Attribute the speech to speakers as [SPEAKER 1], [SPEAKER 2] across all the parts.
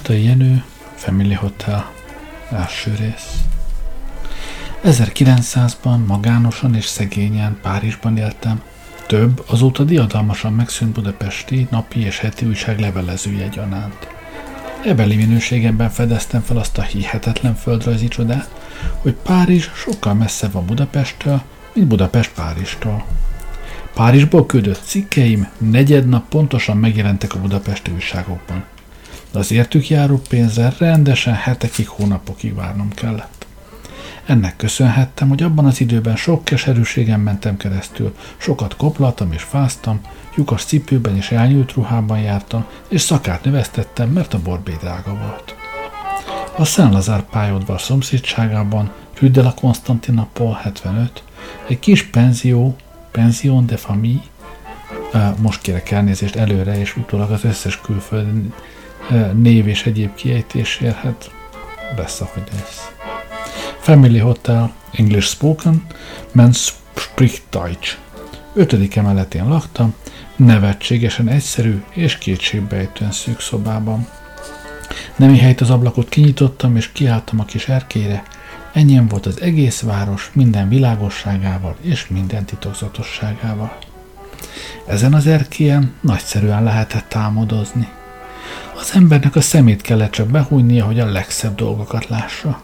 [SPEAKER 1] Mártai Jenő, Family Hotel, első rész. 1900-ban magánosan és szegényen Párizsban éltem, több azóta diadalmasan megszűnt budapesti napi és heti újság levelezője gyanánt. Ebeli minőségemben fedeztem fel azt a hihetetlen földrajzi csodát, hogy Párizs sokkal messzebb van Budapesttől, mint Budapest Párizstól. Párizsból küldött cikkeim negyed nap pontosan megjelentek a budapesti újságokban. Az értük járó pénzzel rendesen hetekig, hónapokig várnom kellett. Ennek köszönhettem, hogy abban az időben sok keserűségen mentem keresztül, sokat koplaltam és fáztam, lyukas cipőben és elnyújt ruhában jártam, és szakát növesztettem, mert a borbé drága volt. A Szent Lazár pályaudvar szomszédságában, Rue de la Constantinopole 75, egy kis penzió, Pension de Famille, most kérek elnézést előre, és utólag az összes külföldi név és egyéb kiejtésért, hát lesz, ahogy lesz. Family Hotel, English Spoken, Man spricht Deutsch. Ötödik emeletén laktam, nevetségesen egyszerű és kétségbejtően szűk szobában. Nemi helyt az ablakot kinyitottam, és kiálltam a kis erkére. Ennyien volt az egész város minden világosságával és minden titokzatosságával. Ezen az erkélyen nagyszerűen lehetett támodozni. Az embernek a szemét kellett csak behújnia, hogy a legszebb dolgokat lássa.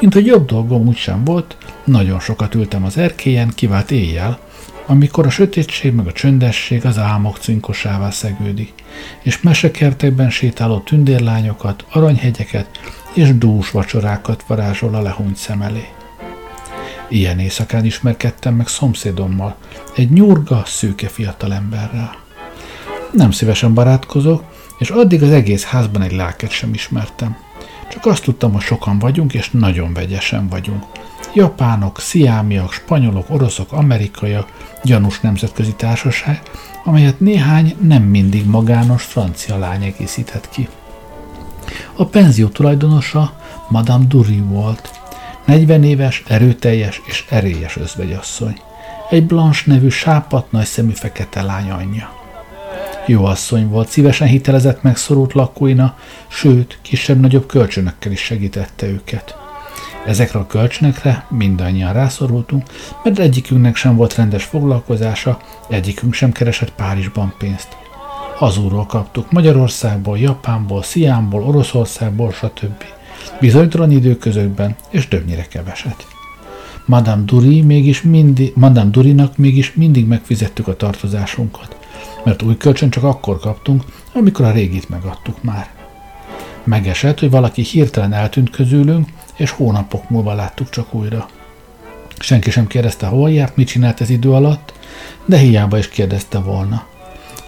[SPEAKER 1] Mint hogy jobb dolgom úgy sem volt, nagyon sokat ültem az erkélyen, kivált éjjel, amikor a sötétség meg a csöndesség az álmok cinkosává szegődik, és mesekertekben sétáló tündérlányokat, aranyhegyeket és dús vacsorákat varázsol a lehúnyt szem elé. Ilyen éjszakán ismerkedtem meg szomszédommal, egy nyurga, szőke fiatalemberrel. Nem szívesen barátkozok, és addig az egész házban egy lelket sem ismertem. Csak azt tudtam, hogy sokan vagyunk, és nagyon vegyesen vagyunk. Japánok, sziámiak, spanyolok, oroszok, amerikaiak, gyanús nemzetközi társaság, amelyet néhány nem mindig magános francia lány egészített ki. A penzió tulajdonosa Madame Dury volt, 40 éves, erőteljes és erélyes özvegyasszony. Egy Blanche nevű sápat nagy szemű fekete lány anyja. Jó asszony volt, szívesen hitelezett meg szorult lakóina, sőt, kisebb-nagyobb kölcsönökkel is segítette őket. Ezekre a kölcsönökre mindannyian rászorultunk, mert egyikünknek sem volt rendes foglalkozása, egyikünk sem keresett Párizsban pénzt. Hazúról kaptuk Magyarországból, Japánból, Sziámból, Oroszországból, stb. Bizonytalan időközökben, és többnyire keveset. Madame Duri mégis mindig, Madame Durinak mégis mindig megfizettük a tartozásunkat mert új kölcsön csak akkor kaptunk, amikor a régit megadtuk már. Megesett, hogy valaki hirtelen eltűnt közülünk, és hónapok múlva láttuk csak újra. Senki sem kérdezte, hol járt, mit csinált ez idő alatt, de hiába is kérdezte volna.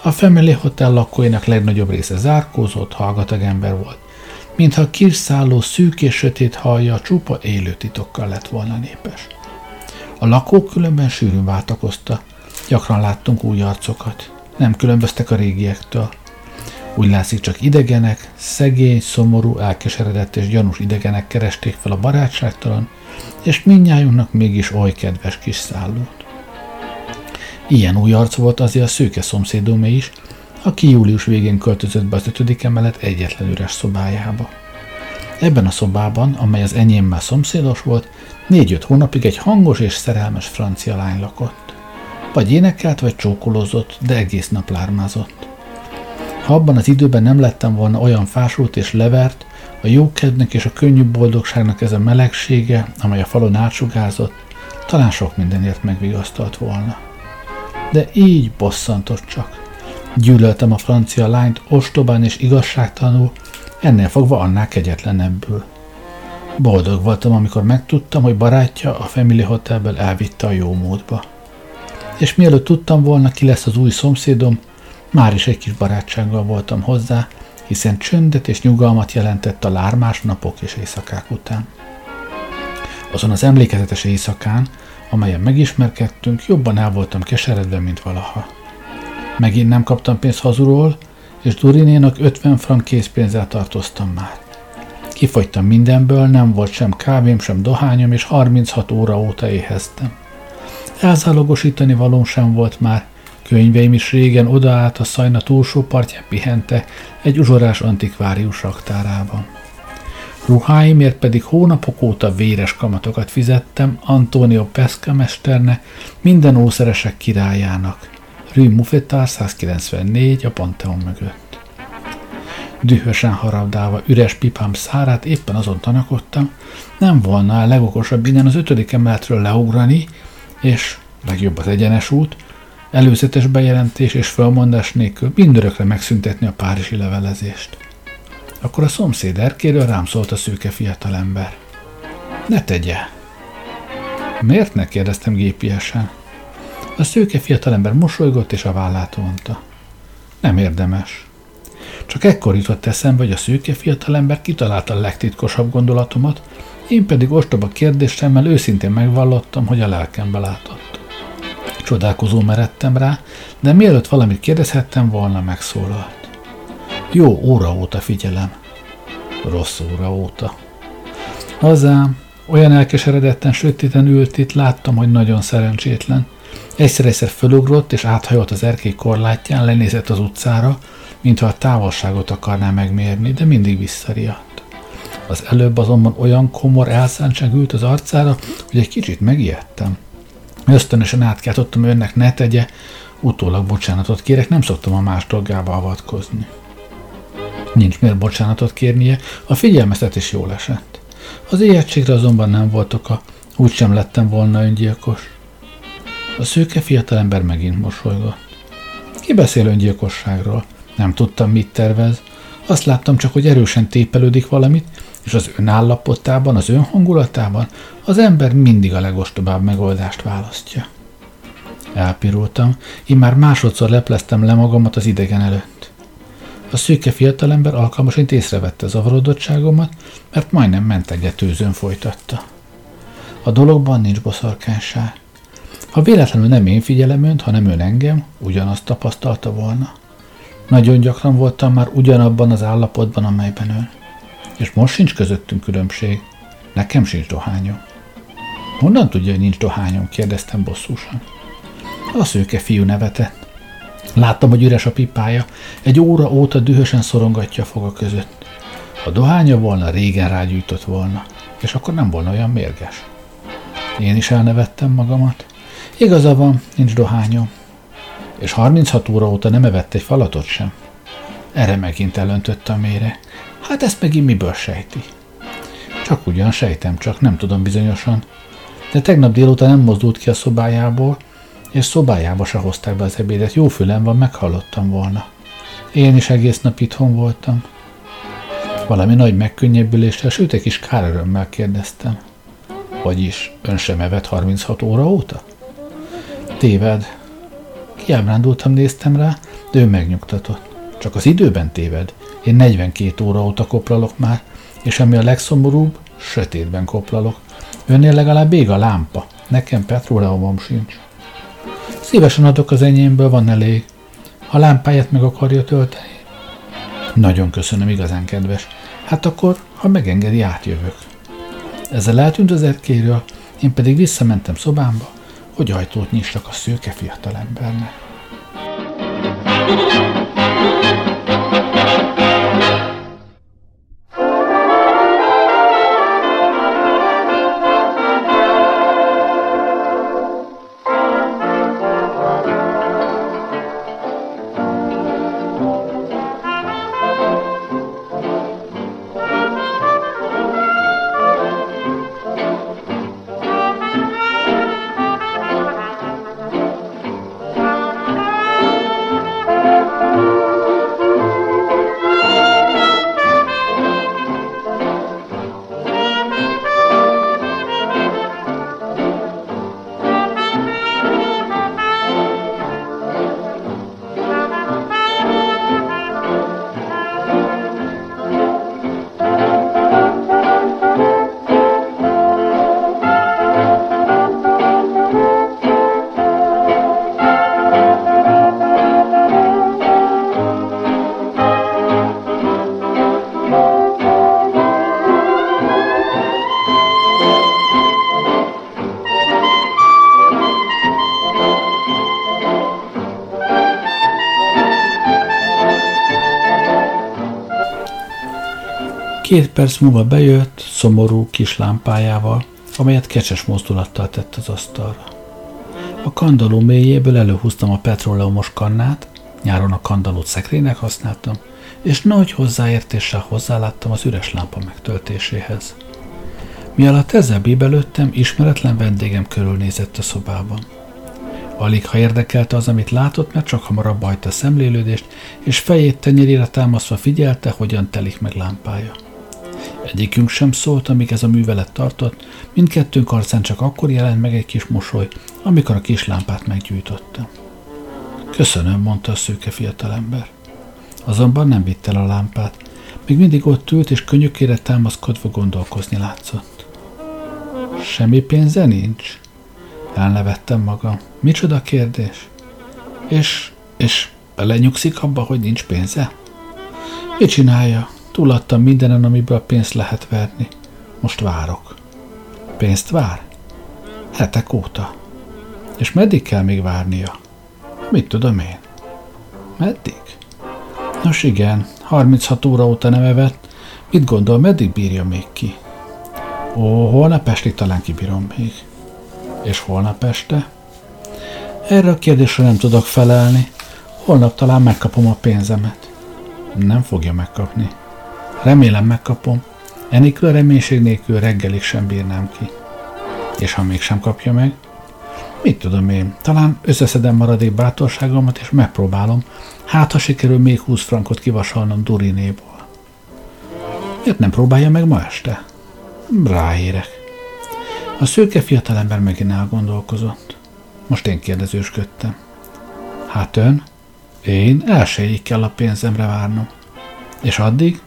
[SPEAKER 1] A Family Hotel lakóinak legnagyobb része zárkózott, hallgatag ember volt. Mintha a kirszálló szűk és sötét hallja csupa élő titokkal lett volna népes. A lakók különben sűrűn váltakozta, gyakran láttunk új arcokat nem különböztek a régiektől. Úgy látszik, csak idegenek, szegény, szomorú, elkeseredett és gyanús idegenek keresték fel a barátságtalan, és mindnyájunknak mégis oly kedves kis szállót. Ilyen új arc volt azért a szőke szomszédomé is, aki július végén költözött be az ötödik emelet egyetlen üres szobájába. Ebben a szobában, amely az enyémmel szomszédos volt, négy-öt hónapig egy hangos és szerelmes francia lány lakott. Vagy énekelt, vagy csókolózott, de egész nap lármázott. Ha abban az időben nem lettem volna olyan fásult és levert, a jókednek és a könnyű boldogságnak ez a melegsége, amely a falon átsugázott, talán sok mindenért megvigasztalt volna. De így bosszantott csak. Gyűlöltem a francia lányt ostobán és igazságtalanul, ennél fogva annál kegyetlenebbül. Boldog voltam, amikor megtudtam, hogy barátja a Family Hotelből elvitte a jó módba és mielőtt tudtam volna, ki lesz az új szomszédom, már is egy kis barátsággal voltam hozzá, hiszen csöndet és nyugalmat jelentett a lármás napok és éjszakák után. Azon az emlékezetes éjszakán, amelyen megismerkedtünk, jobban el voltam keseredve, mint valaha. Megint nem kaptam pénzt hazulról, és Durinénak 50 frank készpénzzel tartoztam már. Kifogytam mindenből, nem volt sem kávém, sem dohányom, és 36 óra óta éheztem. Elzálogosítani valóm sem volt már, Könyveim is régen odaállt a szajna túlsó partján pihente egy uzsorás antikvárius raktárában. Ruháimért pedig hónapok óta véres kamatokat fizettem Antonio Pesca mesternek, minden ószeresek királyának. Rue Muffetár 194 a Pantheon mögött. Dühösen harabdálva üres pipám szárát éppen azon tanakodtam, nem volna a legokosabb innen az ötödik emeletről leugrani, és legjobb az egyenes út, előzetes bejelentés és felmondás nélkül mindörökre megszüntetni a párizsi levelezést. Akkor a szomszéd erkéről rám szólt a szőke fiatalember. Ne tegye! Miért ne kérdeztem gépiesen? A szőke fiatalember mosolygott és a vállát vonta. Nem érdemes. Csak ekkor jutott eszembe, hogy a szőke fiatalember kitalálta a legtitkosabb gondolatomat, én pedig ostoba kérdésemmel őszintén megvallottam, hogy a lelkembe látott. Csodálkozó meredtem rá, de mielőtt valamit kérdezhettem volna, megszólalt. Jó óra óta figyelem. Rossz óra óta. Hazám, olyan elkeseredetten sötéten ült itt, láttam, hogy nagyon szerencsétlen. Egyszer-egyszer fölugrott, és áthajolt az erkély korlátján, lenézett az utcára, mintha a távolságot akarná megmérni, de mindig visszariadt. Az előbb azonban olyan komor elszántság ült az arcára, hogy egy kicsit megijedtem. Ösztönösen átkiáltottam önnek, ne tegye, utólag bocsánatot kérek, nem szoktam a más dolgába avatkozni. Nincs miért bocsánatot kérnie, a figyelmeztetés jól esett. Az ijegységre azonban nem volt oka, úgysem lettem volna öngyilkos. A szőke fiatalember megint mosolygott. Ki beszél öngyilkosságról? Nem tudtam, mit tervez. Azt láttam csak, hogy erősen tépelődik valamit, és az önállapotában, az önhangulatában az ember mindig a legostobább megoldást választja. Elpirultam, én már másodszor lepleztem le magamat az idegen előtt. A szőke fiatalember alkalmasint észrevette zavarodottságomat, mert majdnem mentegetőzőn folytatta. A dologban nincs boszorkányság. Ha véletlenül nem én figyelem önt, hanem ön engem, ugyanazt tapasztalta volna. Nagyon gyakran voltam már ugyanabban az állapotban, amelyben ön. És most sincs közöttünk különbség. Nekem sincs dohányom. Honnan tudja, hogy nincs dohányom? kérdeztem bosszúsan. A szőke fiú nevetett. Láttam, hogy üres a pipája, egy óra óta dühösen szorongatja a foga között. Ha dohánya volna, régen rágyújtott volna, és akkor nem volna olyan mérges. Én is elnevettem magamat. Igaza van, nincs dohányom. És 36 óra óta nem evett egy falatot sem. Erre megint elöntött a mére. Hát ezt megint miből sejti? Csak ugyan sejtem, csak nem tudom bizonyosan. De tegnap délután nem mozdult ki a szobájából, és szobájába se hozták be az ebédet. Jó fülem van, meghallottam volna. Én is egész nap itthon voltam. Valami nagy megkönnyebbüléssel, sőt egy kis kárörömmel kérdeztem. Vagyis ön sem evett 36 óra óta? Téved. Kiábrándultam, néztem rá, de ő megnyugtatott. Csak az időben téved. Én 42 óra óta koplalok már, és ami a legszomorúbb, sötétben koplalok. Önnél legalább ég a lámpa. Nekem petróleumom sincs. Szívesen adok az enyémből, van elég. A lámpáját meg akarja tölteni? Nagyon köszönöm, igazán kedves. Hát akkor, ha megengedi, átjövök. Ezzel eltűnt az erkéről, én pedig visszamentem szobámba, hogy ajtót nyissak a szőke fiatalembernek. thank you Két perc múlva bejött, szomorú kis lámpájával, amelyet kecses mozdulattal tett az asztalra. A kandaló mélyéből előhúztam a petróleumos kannát, nyáron a kandalót szekrénynek használtam, és nagy hozzáértéssel hozzáláttam az üres lámpa megtöltéséhez. Mi alatt ezzel bíbelődtem, ismeretlen vendégem körülnézett a szobában. Alig ha érdekelte az, amit látott, mert csak hamarabb bajta szemlélődést, és fejét tenyerére támasztva figyelte, hogyan telik meg lámpája. Egyikünk sem szólt, amíg ez a művelet tartott, mindkettőnk arcán csak akkor jelent meg egy kis mosoly, amikor a kis lámpát meggyújtotta. Köszönöm, mondta a szőke fiatalember. Azonban nem vitt el a lámpát, még mindig ott ült, és könyökére támaszkodva gondolkozni látszott. Semmi pénze nincs? Elnevettem magam. Micsoda kérdés? És, és belenyugszik abba, hogy nincs pénze? Mit csinálja? Túladtam mindenen, amiből pénzt lehet verni. Most várok. Pénzt vár? Hetek óta. És meddig kell még várnia? Mit tudom én? Meddig? Nos igen, 36 óra óta nem evett. Mit gondol, meddig bírja még ki? Ó, holnap estig talán kibírom még. És holnap este? Erre a kérdésre nem tudok felelni. Holnap talán megkapom a pénzemet. Nem fogja megkapni. Remélem megkapom. Enikről reménység nélkül reggelig sem bírnám ki. És ha mégsem kapja meg, mit tudom én, talán összeszedem maradék bátorságomat, és megpróbálom, hát ha sikerül még 20 frankot kivasalnom Durinéból. Miért nem próbálja meg ma este? Ráérek. A szőke fiatalember megint elgondolkozott. Most én kérdezősködtem. Hát ön? Én elsőjéig kell a pénzemre várnom. És addig?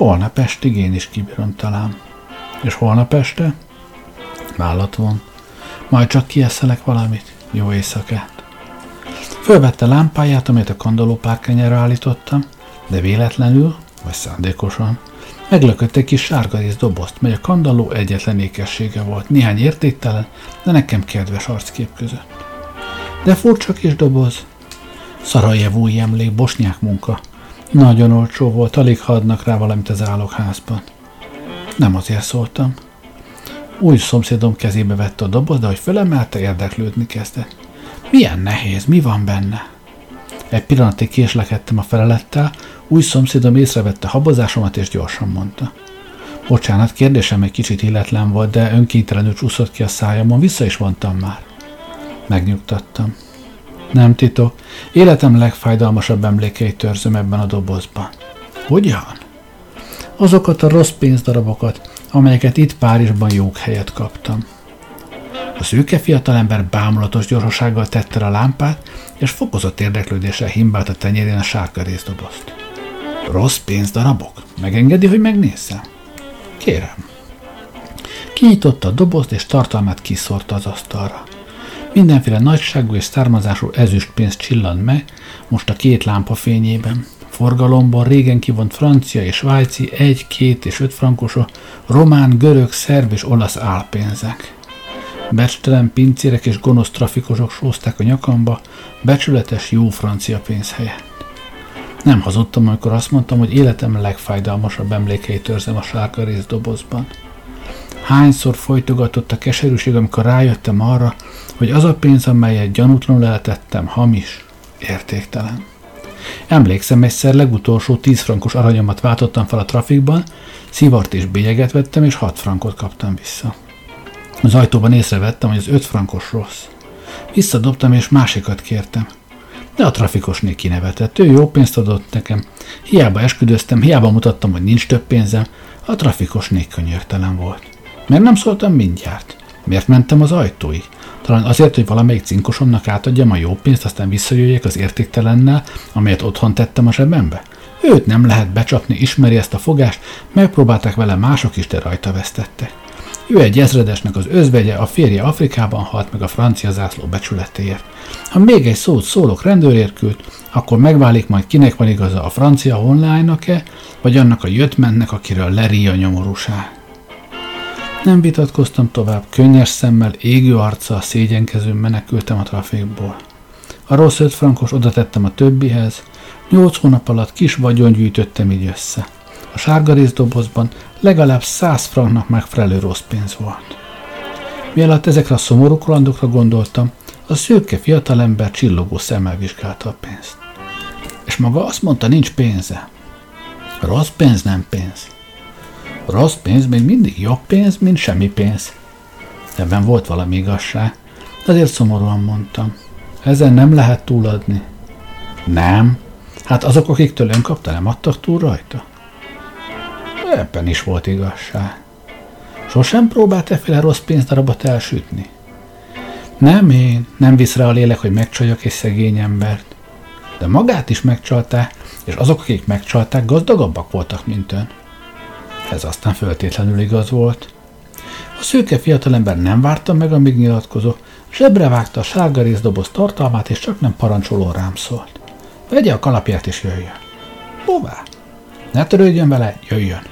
[SPEAKER 1] Holnap estig én is kibírom talán. És holnap este? Vállat von. Majd csak kieszelek valamit. Jó éjszakát. Fölvette lámpáját, amit a kandalópárkányára állítottam, de véletlenül, vagy szándékosan, meglökött egy kis sárgarész dobozt, mely a kandalló egyetlen ékessége volt, néhány értéktelen, de nekem kedves arckép között. De furcsa kis doboz. Szarajevúi emlék, bosnyák munka. Nagyon olcsó volt, alig hadnak rá valamit az állokházban. Nem azért szóltam. Új szomszédom kezébe vette a doboz, de hogy fölemelte, érdeklődni kezdett. Milyen nehéz, mi van benne? Egy pillanatig késlekedtem a felelettel, új szomszédom észrevette habozásomat, és gyorsan mondta. Bocsánat, kérdésem egy kicsit illetlen volt, de önkénytelenül csúszott ki a szájamon, vissza is vontam már. Megnyugtattam. Nem titok, életem legfájdalmasabb emlékeit törzöm ebben a dobozban. Hogyan? Azokat a rossz pénzdarabokat, amelyeket itt Párizsban jók helyet kaptam. A szőke fiatalember bámulatos gyorsasággal tette a lámpát, és fokozott érdeklődéssel himbált a tenyérén a sárga részdobozt. Rossz pénzdarabok? Megengedi, hogy megnézzem? Kérem. Kinyitotta a dobozt, és tartalmát kiszórta az asztalra. Mindenféle nagyságú és származású ezüstpénz csillant meg, most a két lámpa fényében. Forgalomban régen kivont francia és svájci egy, két és öt frankosok, román, görög, szerb és olasz álpénzek. Becstelen pincérek és gonosz trafikosok sózták a nyakamba, becsületes jó francia pénz helyett. Nem hazudtam, amikor azt mondtam, hogy életem legfájdalmasabb emlékeit őrzem a sárga részdobozban. Hányszor folytogatott a keserűség, amikor rájöttem arra, hogy az a pénz, amelyet gyanútlanul eltettem, hamis, értéktelen. Emlékszem, egyszer legutolsó 10 frankos aranyomat váltottam fel a trafikban, szivart és bélyeget vettem, és 6 frankot kaptam vissza. Az ajtóban észrevettem, hogy az 5 frankos rossz. Visszadobtam, és másikat kértem. De a trafikosné kinevetett, ő jó pénzt adott nekem. Hiába esküdöztem, hiába mutattam, hogy nincs több pénzem, a trafikosné könyörtelen volt. Mert nem szóltam mindjárt. Miért mentem az ajtóig? Talán azért, hogy valamelyik cinkosomnak átadjam a jó pénzt, aztán visszajöjjek az értéktelennel, amelyet otthon tettem a zsebembe? Őt nem lehet becsapni, ismeri ezt a fogást, megpróbálták vele mások is, de rajta vesztettek. Ő egy ezredesnek az özvegye, a férje Afrikában halt meg a francia zászló becsületéért. Ha még egy szót szólok rendőrérkült, akkor megválik majd kinek van igaza a francia honlájnak-e, vagy annak a jöttmennek, akiről leri a nyomorúság. Nem vitatkoztam tovább, könnyes szemmel, égő arccal, szégyenkezőn menekültem a trafikból. A rossz öt frankos oda tettem a többihez, nyolc hónap alatt kis vagyon gyűjtöttem így össze. A sárga részdobozban legalább száz franknak megfelelő rossz pénz volt. Mielőtt ezekre a szomorú kalandokra gondoltam, a szőke fiatalember csillogó szemmel vizsgálta a pénzt. És maga azt mondta, nincs pénze. Rossz pénz nem pénz. Rossz pénz még mindig jobb pénz, mint semmi pénz. Ebben volt valami igazság, ezért szomorúan mondtam. Ezen nem lehet túladni. Nem. Hát azok, akiktől ön kapta, nem adtak túl rajta? Ebben is volt igazság. Sosem próbált efféle rossz pénzdarabot elsütni? Nem én, nem visz rá a lélek, hogy megcsaljak egy szegény embert. De magát is megcsalták, és azok, akik megcsalták, gazdagabbak voltak, mint ön. Ez aztán föltétlenül igaz volt. A szőke fiatalember nem várta meg, amíg nyilatkozó, zsebre vágta a sárga részdoboz tartalmát, és csak nem parancsoló rám szólt. Vegye a kalapját és jöjjön. Hová? Ne törődjön vele, jöjjön.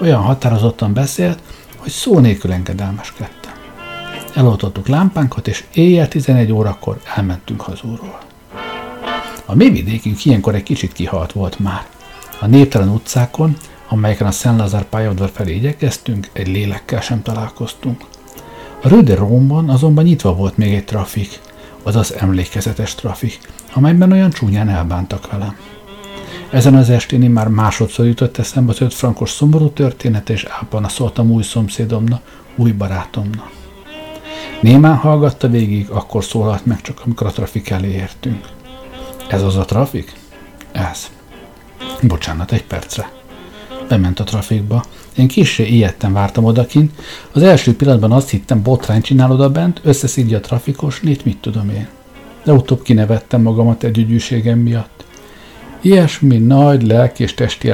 [SPEAKER 1] Olyan határozottan beszélt, hogy szó nélkül engedelmeskedtem. Eloltottuk lámpánkat, és éjjel 11 órakor elmentünk hazúról. A mi vidékünk ilyenkor egy kicsit kihalt volt már. A néptelen utcákon, amelyeken a Szent Lazár pályaudvar felé igyekeztünk, egy lélekkel sem találkoztunk. A Röde Rómban azonban nyitva volt még egy trafik, azaz emlékezetes trafik, amelyben olyan csúnyán elbántak velem. Ezen az estén én már másodszor jutott eszembe az öt frankos szomorú története, és ápana szóltam új szomszédomnak, új barátomnak. Némán hallgatta végig, akkor szólalt meg csak, amikor a trafik elé értünk. Ez az a trafik? Ez. Bocsánat, egy percre. Bement a trafikba. Én kissé ijedten vártam odakint. Az első pillanatban azt hittem, botrány csinál oda bent, összeszidja a trafikos, nét mit tudom én. De utóbb kinevettem magamat egy ügyűségem miatt. Ilyesmi nagy lelki és testi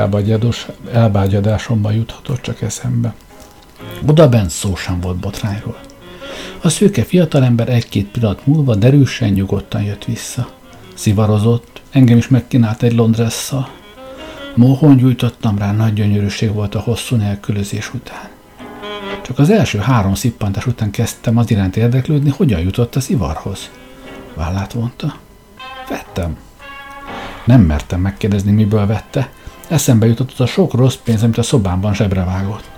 [SPEAKER 1] elbágyadásomban juthatott csak eszembe. Oda bent szó sem volt botrányról. A szőke fiatalember egy-két pillanat múlva derűsen, nyugodtan jött vissza. Szivarozott, engem is megkínált egy Londresszal. Mohon gyújtottam rá, nagy gyönyörűség volt a hosszú nélkülözés után. Csak az első három szippantás után kezdtem az iránt érdeklődni, hogyan jutott a szivarhoz. Vállát vonta. Vettem. Nem mertem megkérdezni, miből vette. Eszembe jutott az a sok rossz pénz, amit a szobámban zsebre vágott.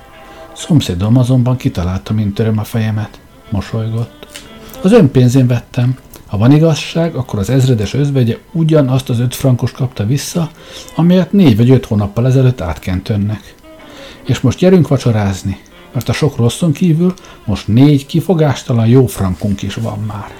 [SPEAKER 1] Szomszédom azonban kitalálta, mint töröm a fejemet. Mosolygott. Az ön pénzén vettem. Ha van igazság, akkor az ezredes özvegye ugyanazt az öt frankos kapta vissza, amelyet négy vagy öt hónappal ezelőtt átkent önnek. És most gyerünk vacsorázni, mert a sok rosszon kívül most négy kifogástalan jó frankunk is van már.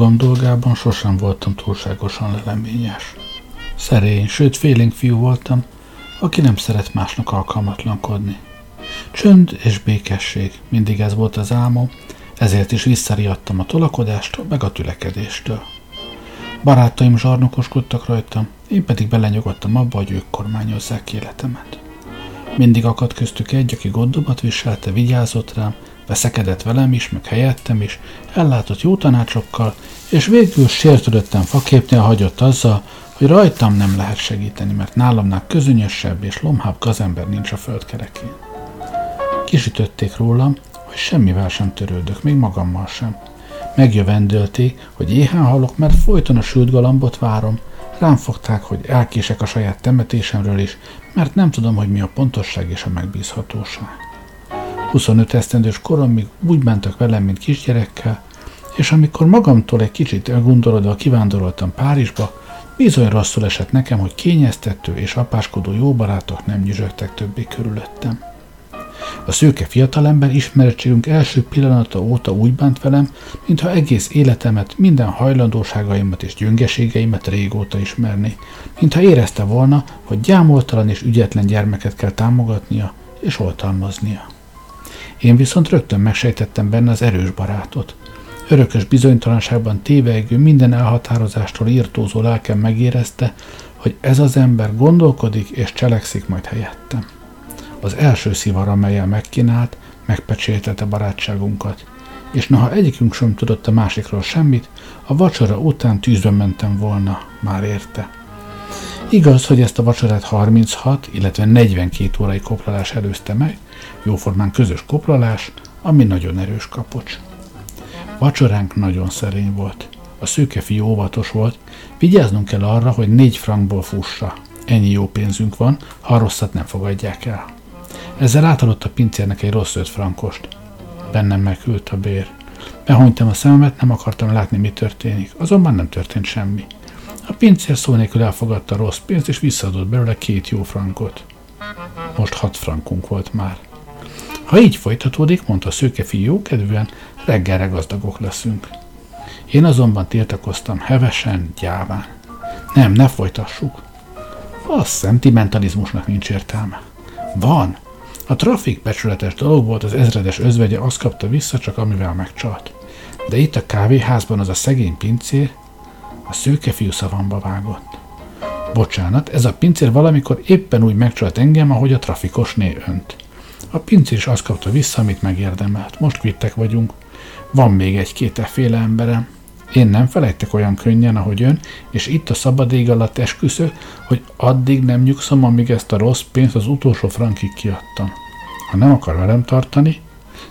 [SPEAKER 1] Magam dolgában sosem voltam túlságosan leleményes. Szerény, sőt félénk fiú voltam, aki nem szeret másnak alkalmatlankodni. Csönd és békesség, mindig ez volt az álmom, ezért is visszariadtam a tolakodástól, meg a tülekedéstől. Barátaim zsarnokoskodtak rajtam, én pedig belenyugodtam abba, hogy ők kormányozzák életemet. Mindig akadt köztük egy, aki gondomat viselte, vigyázott rám, veszekedett velem is, meg helyettem is, ellátott jó tanácsokkal, és végül sértődöttem faképnél hagyott azzal, hogy rajtam nem lehet segíteni, mert nálamnál közönösebb és lomhább gazember nincs a földkerekén. Kisütötték rólam, hogy semmivel sem törődök, még magammal sem. Megjövendölték, hogy éhen halok, mert folyton a sült galambot várom. Rám fogták, hogy elkések a saját temetésemről is, mert nem tudom, hogy mi a pontosság és a megbízhatóság. 25 esztendős koromig úgy mentek velem, mint kisgyerekkel, és amikor magamtól egy kicsit elgondolodva kivándoroltam Párizsba, bizony rosszul esett nekem, hogy kényeztető és apáskodó jó barátok nem nyüzsögtek többé körülöttem. A szőke fiatalember ismerettségünk első pillanata óta úgy bánt velem, mintha egész életemet, minden hajlandóságaimat és gyöngeségeimet régóta ismerni, mintha érezte volna, hogy gyámoltalan és ügyetlen gyermeket kell támogatnia és oltalmaznia. Én viszont rögtön megsejtettem benne az erős barátot. Örökös bizonytalanságban tévegő, minden elhatározástól írtózó lelkem megérezte, hogy ez az ember gondolkodik és cselekszik majd helyettem. Az első szivar, amelyel megkínált, megpecsételte barátságunkat, és noha egyikünk sem tudott a másikról semmit, a vacsora után tűzbe mentem volna, már érte. Igaz, hogy ezt a vacsorát 36, illetve 42 órai koplalás előzte meg, jóformán közös koplalás, ami nagyon erős kapocs. Vacsoránk nagyon szerény volt. A szőke fiú óvatos volt, vigyáznunk kell arra, hogy négy frankból fussa. Ennyi jó pénzünk van, ha a rosszat nem fogadják el. Ezzel átadott a pincérnek egy rossz öt frankost. Bennem megült a bér. Behonytam a szememet, nem akartam látni, mi történik. Azonban nem történt semmi. A pincér szó nélkül elfogadta a rossz pénzt, és visszaadott belőle két jó frankot. Most hat frankunk volt már. Ha így folytatódik, mondta a szőke fiú kedvűen, reggelre gazdagok leszünk. Én azonban tiltakoztam hevesen, gyáván. Nem, ne folytassuk. A szentimentalizmusnak nincs értelme. Van, a trafik becsületes dolog volt, az ezredes özvegye azt kapta vissza, csak amivel megcsalt. De itt a kávéházban az a szegény pincér a szőke fiú szavamba vágott. Bocsánat, ez a pincér valamikor éppen úgy megcsalt engem, ahogy a trafikosné önt. A pincér is azt kapta vissza, amit megérdemelt. Most kvittek vagyunk. Van még egy-két efféle emberem. Én nem felejtek olyan könnyen, ahogy ön, és itt a szabad ég alatt esküszök, hogy addig nem nyugszom, amíg ezt a rossz pénzt az utolsó frankig kiadtam. Ha nem akar velem tartani,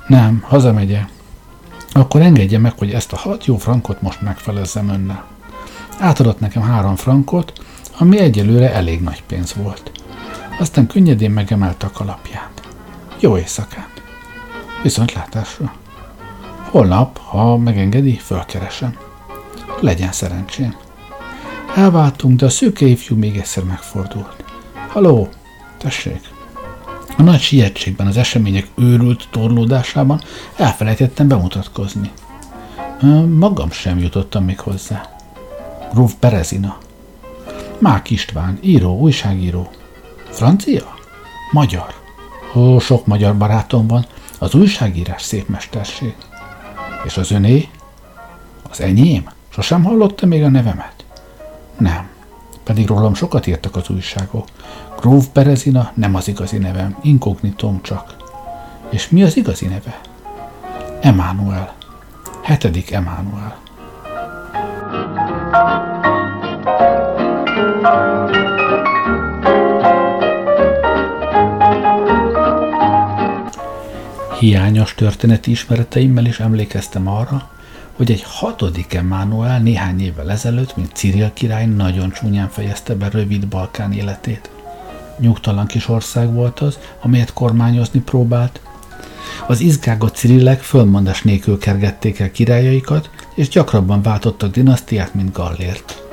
[SPEAKER 1] nem, hazamegye. Akkor engedje meg, hogy ezt a hat jó frankot most megfelezzem önnel. Átadott nekem három frankot, ami egyelőre elég nagy pénz volt. Aztán könnyedén megemelte a kalapját. Jó éjszakát! Viszont látásra! Holnap, ha megengedi, fölkeresem. Legyen szerencsém. Elváltunk, de a szőke ifjú még egyszer megfordult. Haló, tessék. A nagy sietségben, az események őrült torlódásában elfelejtettem bemutatkozni. Magam sem jutottam még hozzá. Gróf Berezina. Mák István, író, újságíró. Francia? Magyar. Ó, sok magyar barátom van. Az újságírás szép mesterség. És az öné? Az enyém? Sosem hallotta még a nevemet? Nem. Pedig rólam sokat írtak az újságok. Gróf Berezina nem az igazi nevem, inkognitom csak. És mi az igazi neve? Emmanuel. Hetedik Emmanuel. Hiányos történeti ismereteimmel is emlékeztem arra, hogy egy hatodik Emmanuel néhány évvel ezelőtt, mint Cyril király, nagyon csúnyán fejezte be rövid Balkán életét. Nyugtalan kis ország volt az, amelyet kormányozni próbált. Az izgágott Cirillek fölmondás nélkül kergették el királyaikat, és gyakrabban váltottak dinasztiát, mint Gallért.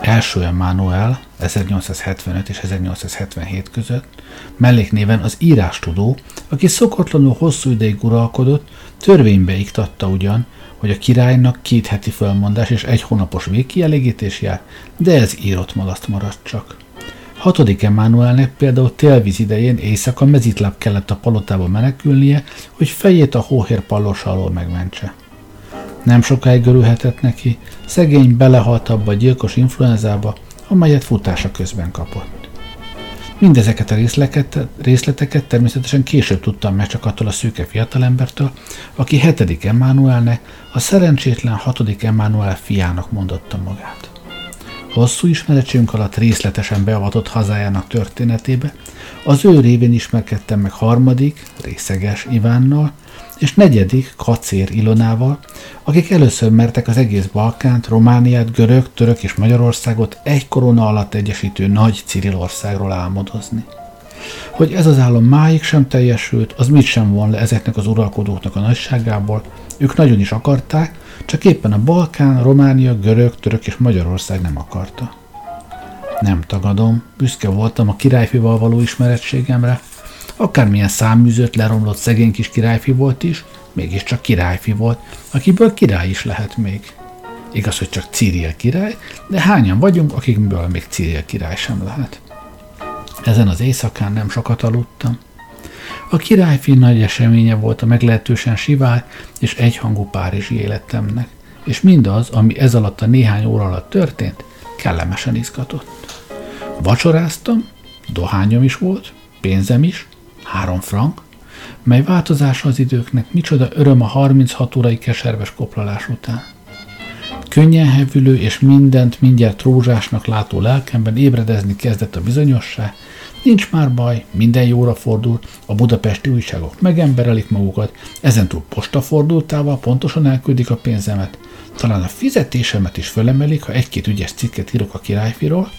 [SPEAKER 1] Első Emmanuel 1875 és 1877 között, melléknéven az írástudó, aki szokatlanul hosszú ideig uralkodott, törvénybe iktatta ugyan, hogy a királynak két heti felmondás és egy hónapos végkielégítés jár, de ez írott malaszt maradt csak. Hatodik Emmanuelnek például télvíz idején éjszaka mezitláb kellett a palotába menekülnie, hogy fejét a hóhér pallosa alól megmentse. Nem sokáig örülhetett neki, szegény belehalt abba a gyilkos influenzába, amelyet futása közben kapott. Mindezeket a részleteket, részleteket természetesen később tudtam meg csak attól a szűke fiatalembertől, aki hetedik Emmanuelnek, a szerencsétlen hatodik Emmanuel fiának mondotta magát. Hosszú ismeretségünk alatt részletesen beavatott hazájának történetébe, az ő révén ismerkedtem meg harmadik, részeges Ivánnal, és negyedik Kacér Ilonával, akik először mertek az egész Balkánt, Romániát, Görög, Török és Magyarországot egy korona alatt egyesítő nagy Cirilországról álmodozni. Hogy ez az állam máig sem teljesült, az mit sem von le ezeknek az uralkodóknak a nagyságából, ők nagyon is akarták, csak éppen a Balkán, Románia, Görög, Török és Magyarország nem akarta. Nem tagadom, büszke voltam a királyfival való ismerettségemre, akármilyen száműzött, leromlott szegény kis királyfi volt is, mégiscsak királyfi volt, akiből király is lehet még. Igaz, hogy csak Círia király, de hányan vagyunk, akikből még Círia király sem lehet. Ezen az éjszakán nem sokat aludtam. A királyfi nagy eseménye volt a meglehetősen sivár és egyhangú párizsi életemnek, és mindaz, ami ez alatt a néhány óra alatt történt, kellemesen izgatott. Vacsoráztam, dohányom is volt, pénzem is, három frank, mely változása az időknek micsoda öröm a 36 órai keserves koplalás után. Könnyen hevülő és mindent mindjárt rózsásnak látó lelkemben ébredezni kezdett a bizonyosság, Nincs már baj, minden jóra fordul, a budapesti újságok megemberelik magukat, ezentúl postafordultával pontosan elküldik a pénzemet, talán a fizetésemet is fölemelik, ha egy-két ügyes cikket írok a királyfiról,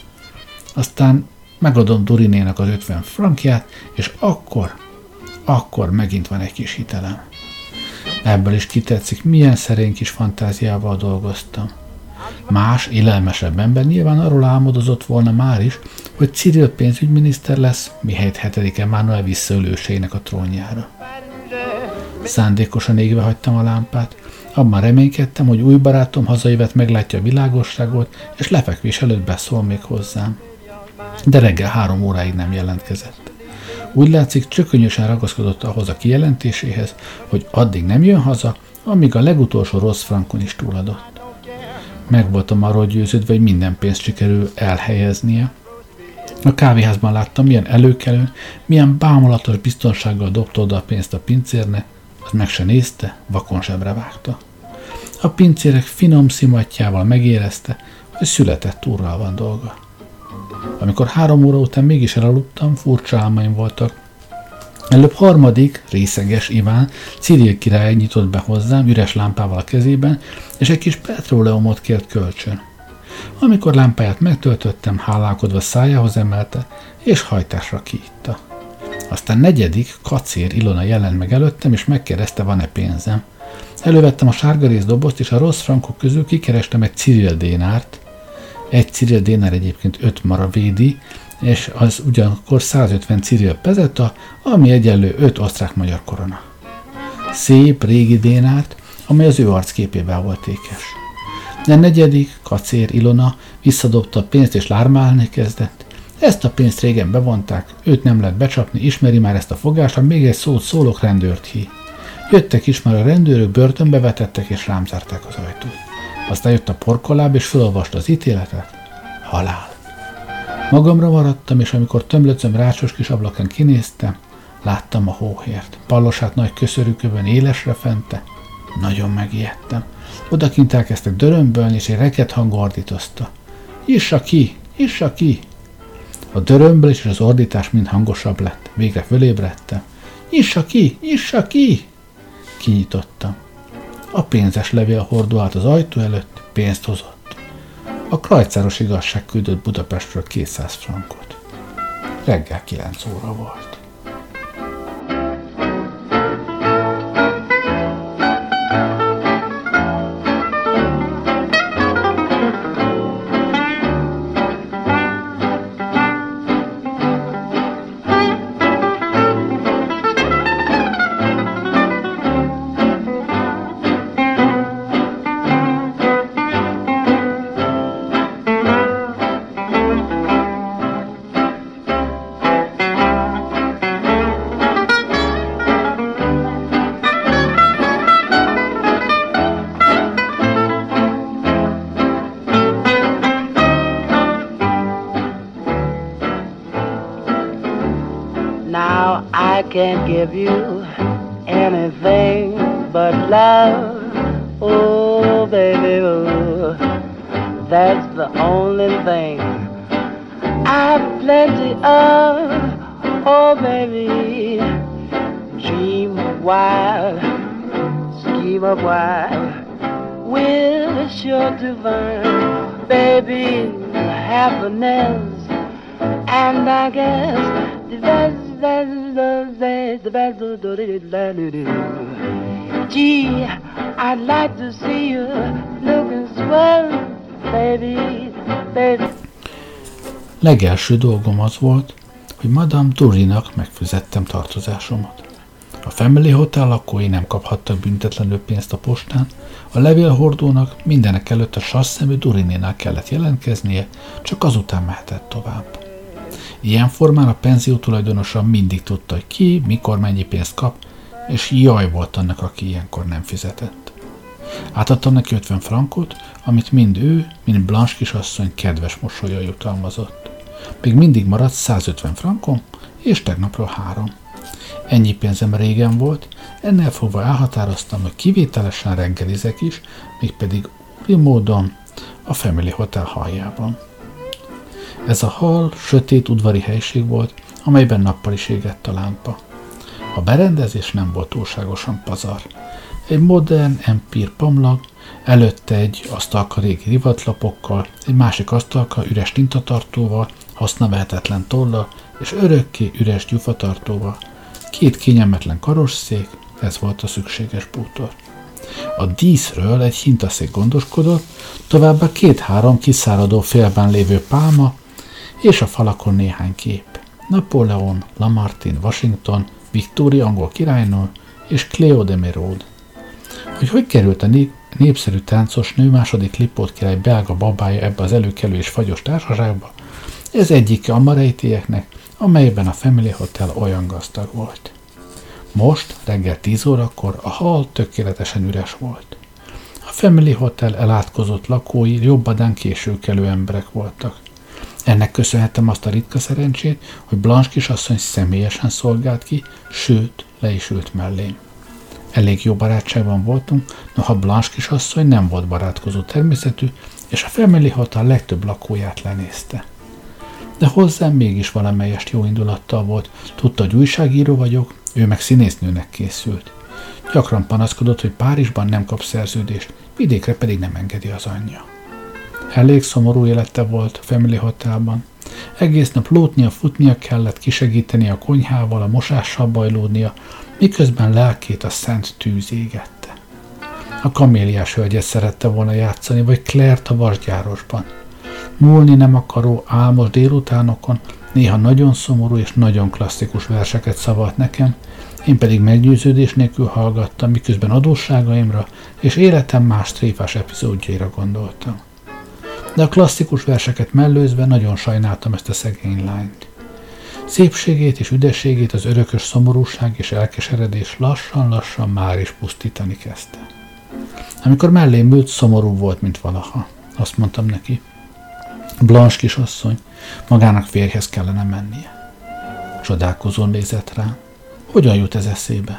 [SPEAKER 1] aztán megadom Durinének az 50 frankját, és akkor, akkor megint van egy kis hitelem. Ebből is kitetszik, milyen szerény kis fantáziával dolgoztam. Más, élelmesebb ember nyilván arról álmodozott volna már is, hogy Cyril pénzügyminiszter lesz, mihelyt 7. Emmanuel visszaülőseinek a trónjára. Szándékosan égve hagytam a lámpát, abban reménykedtem, hogy új barátom hazajövet meglátja a világosságot, és lefekvés előtt beszól még hozzám. De reggel három óráig nem jelentkezett. Úgy látszik, csökönyösen ragaszkodott ahhoz a kijelentéséhez, hogy addig nem jön haza, amíg a legutolsó rossz frankon is túladott. Meg voltam arról győződve, hogy minden pénzt sikerül elhelyeznie. A kávéházban láttam, milyen előkelő, milyen bámulatos biztonsággal dobta oda a pénzt a pincérnek, az meg se nézte, vakon sebre vágta. A pincérek finom szimatjával megérezte, hogy született úrral van dolga. Amikor három óra után mégis elaludtam, furcsa álmaim voltak. Előbb harmadik, részeges Iván, Ciril király nyitott be hozzám, üres lámpával a kezében, és egy kis petróleumot kért kölcsön. Amikor lámpáját megtöltöttem, hálálkodva szájához emelte, és hajtásra kiitta. Aztán negyedik, kacér Ilona jelent meg előttem, és megkérdezte, van-e pénzem. Elővettem a sárga dobozt, és a rossz frankok közül kikerestem egy Cyril dénárt. Egy Cyril dénár egyébként öt mara védi, és az ugyanakkor 150 Cyril pezeta, ami egyenlő 5 osztrák-magyar korona. Szép, régi dénárt, amely az ő arcképével volt ékes. De negyedik, kacér Ilona visszadobta a pénzt és lármálni kezdett. Ezt a pénzt régen bevonták, őt nem lehet becsapni, ismeri már ezt a fogást, ha még egy szót szólok, rendőrt hí. Jöttek is már a rendőrök, börtönbe vetettek és rám zárták az ajtót. Aztán jött a porkoláb és felolvasta az ítéletet. Halál. Magamra maradtam, és amikor tömlöcöm rácsos kis ablakon kinéztem, láttam a hóhért. Pallosát nagy köszörűkövön élesre fente. Nagyon megijedtem. Odakint elkezdtek dörömbölni, és egy reket hang ordítozta. Issa ki! Issa ki! A dörömből és az ordítás mind hangosabb lett. Végre fölébredtem. Issa ki! Issa ki! Kinyitottam. A pénzes levél hordó át az ajtó előtt, pénzt hozott. A krajcáros igazság küldött Budapestről 200 frankot. Reggel 9 óra volt.
[SPEAKER 2] Can't give you anything but love. Oh, baby, oh. that's the only thing I've plenty of. Oh, baby, dream a while, scheme a while, we're sure to baby, happiness. And I guess the best, Gee, I'd like to see you looking swell, baby, baby.
[SPEAKER 1] Legelső dolgom az volt, hogy Madame Durinak megfizettem tartozásomat. A Family Hotel lakói nem kaphattak büntetlenül pénzt a postán, a levélhordónak mindenek előtt a sasszemű Durinénál kellett jelentkeznie, csak azután mehetett tovább. Ilyen formán a penzió tulajdonosa mindig tudta, hogy ki, mikor mennyi pénzt kap, és jaj volt annak, aki ilyenkor nem fizetett. Átadtam neki 50 frankot, amit mind ő, mind Blanche kisasszony kedves mosolya jutalmazott. Még mindig maradt 150 frankom, és tegnapról három. Ennyi pénzem régen volt, ennél fogva elhatároztam, hogy kivételesen reggelizek is, mégpedig úri módon a Family Hotel haljában. Ez a hal sötét udvari helység volt, amelyben nappal is égett a lámpa. A berendezés nem volt túlságosan pazar. Egy modern empír pamlag, előtte egy asztalka régi rivatlapokkal, egy másik asztalka üres tintatartóval, hasznavehetetlen tolla és örökké üres gyufatartóval, két kényelmetlen karosszék, ez volt a szükséges bútor. A díszről egy hintaszék gondoskodott, továbbá két-három kiszáradó félben lévő pálma, és a falakon néhány kép. Napóleon, Lamartine, Washington, Victoria angol királynő és Cleo de Merode. Hogy hogy került a népszerű táncos nő második Lipót király belga babája ebbe az előkelő és fagyos társaságba, ez egyike a marejtieknek, amelyben a Family Hotel olyan gazdag volt. Most, reggel 10 órakor a hal tökéletesen üres volt. A Family Hotel elátkozott lakói jobbadán későkelő emberek voltak. Ennek köszönhetem azt a ritka szerencsét, hogy Blanche kisasszony személyesen szolgált ki, sőt, le is ült mellém. Elég jó barátságban voltunk, noha Blanche kisasszony nem volt barátkozó természetű, és a Family Hotel legtöbb lakóját lenézte de hozzám mégis valamelyest jó indulattal volt. Tudta, hogy újságíró vagyok, ő meg színésznőnek készült. Gyakran panaszkodott, hogy Párizsban nem kap szerződést, vidékre pedig nem engedi az anyja. Elég szomorú élete volt a Family Hotelban. Egész nap lótnia, futnia kellett, kisegíteni a konyhával, a mosással bajlódnia, miközben lelkét a szent tűz égette. A kaméliás hölgyet szerette volna játszani, vagy Claire a vasgyárosban – múlni nem akaró álmos délutánokon néha nagyon szomorú és nagyon klasszikus verseket szavalt nekem, én pedig meggyőződés nélkül hallgattam, miközben adósságaimra és életem más tréfás epizódjaira gondoltam. De a klasszikus verseket mellőzve nagyon sajnáltam ezt a szegény lányt. Szépségét és üdességét az örökös szomorúság és elkeseredés lassan-lassan már is pusztítani kezdte. Amikor mellém ült, szomorú volt, mint valaha. Azt mondtam neki, Blanche kisasszony, magának férjhez kellene mennie. Csodálkozón nézett rá. Hogyan jut ez eszébe?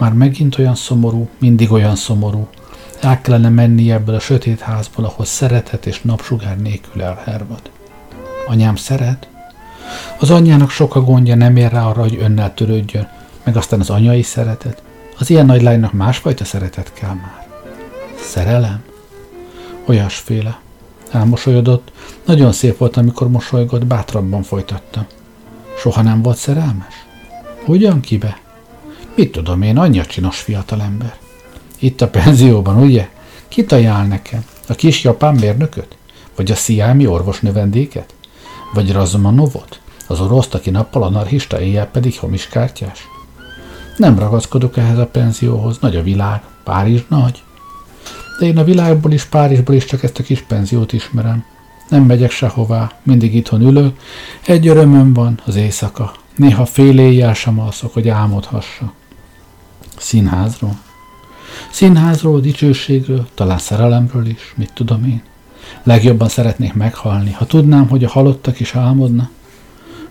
[SPEAKER 1] Már megint olyan szomorú, mindig olyan szomorú. El kellene mennie ebből a sötét házból, ahol szeretet és napsugár nélkül elhervad. Anyám szeret? Az anyjának sok a gondja, nem ér rá arra, hogy önnel törődjön, meg aztán az anyai szeretet. Az ilyen nagy lánynak másfajta szeretet kell már. Szerelem? Olyasféle, Elmosolyodott. Nagyon szép volt, amikor mosolygott, bátrabban folytatta. Soha nem volt szerelmes? Hogyan kibe? Mit tudom én, anyja csinos fiatalember. Itt a penzióban, ugye? Kit ajánl nekem? A kis japán mérnököt? Vagy a sziámi orvos növendéket? Vagy Razumanovot? Az oroszt, aki nappal anarchista, éjjel pedig kártyás? Nem ragaszkodok ehhez a penzióhoz, nagy a világ, Párizs nagy. De én a világból is, Párizsból is csak ezt a kis penziót ismerem. Nem megyek sehová, mindig itthon ülök. Egy örömöm van, az éjszaka. Néha fél éjjel sem alszok, hogy álmodhassa. Színházról. Színházról, dicsőségről, talán szerelemről is, mit tudom én. Legjobban szeretnék meghalni, ha tudnám, hogy a halottak is álmodna.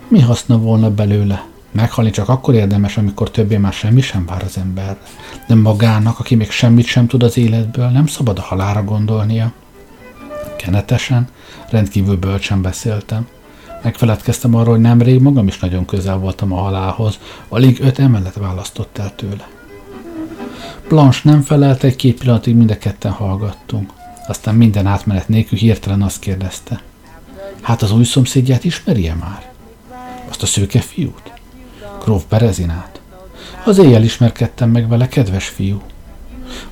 [SPEAKER 1] Mi haszna volna belőle, Meghalni csak akkor érdemes, amikor többé már semmi sem vár az emberre. De magának, aki még semmit sem tud az életből, nem szabad a halára gondolnia. Kenetesen, rendkívül bölcsen beszéltem. Megfeledkeztem arról, hogy nemrég magam is nagyon közel voltam a halálhoz, alig öt emelet választott el tőle. Blanche nem felelt, egy két pillanatig mind a ketten hallgattunk. Aztán minden átmenet nélkül hirtelen azt kérdezte. Hát az új szomszédját ismerje már? Azt a szőke fiút? Gróf Berezinát? Az éjjel ismerkedtem meg vele, kedves fiú.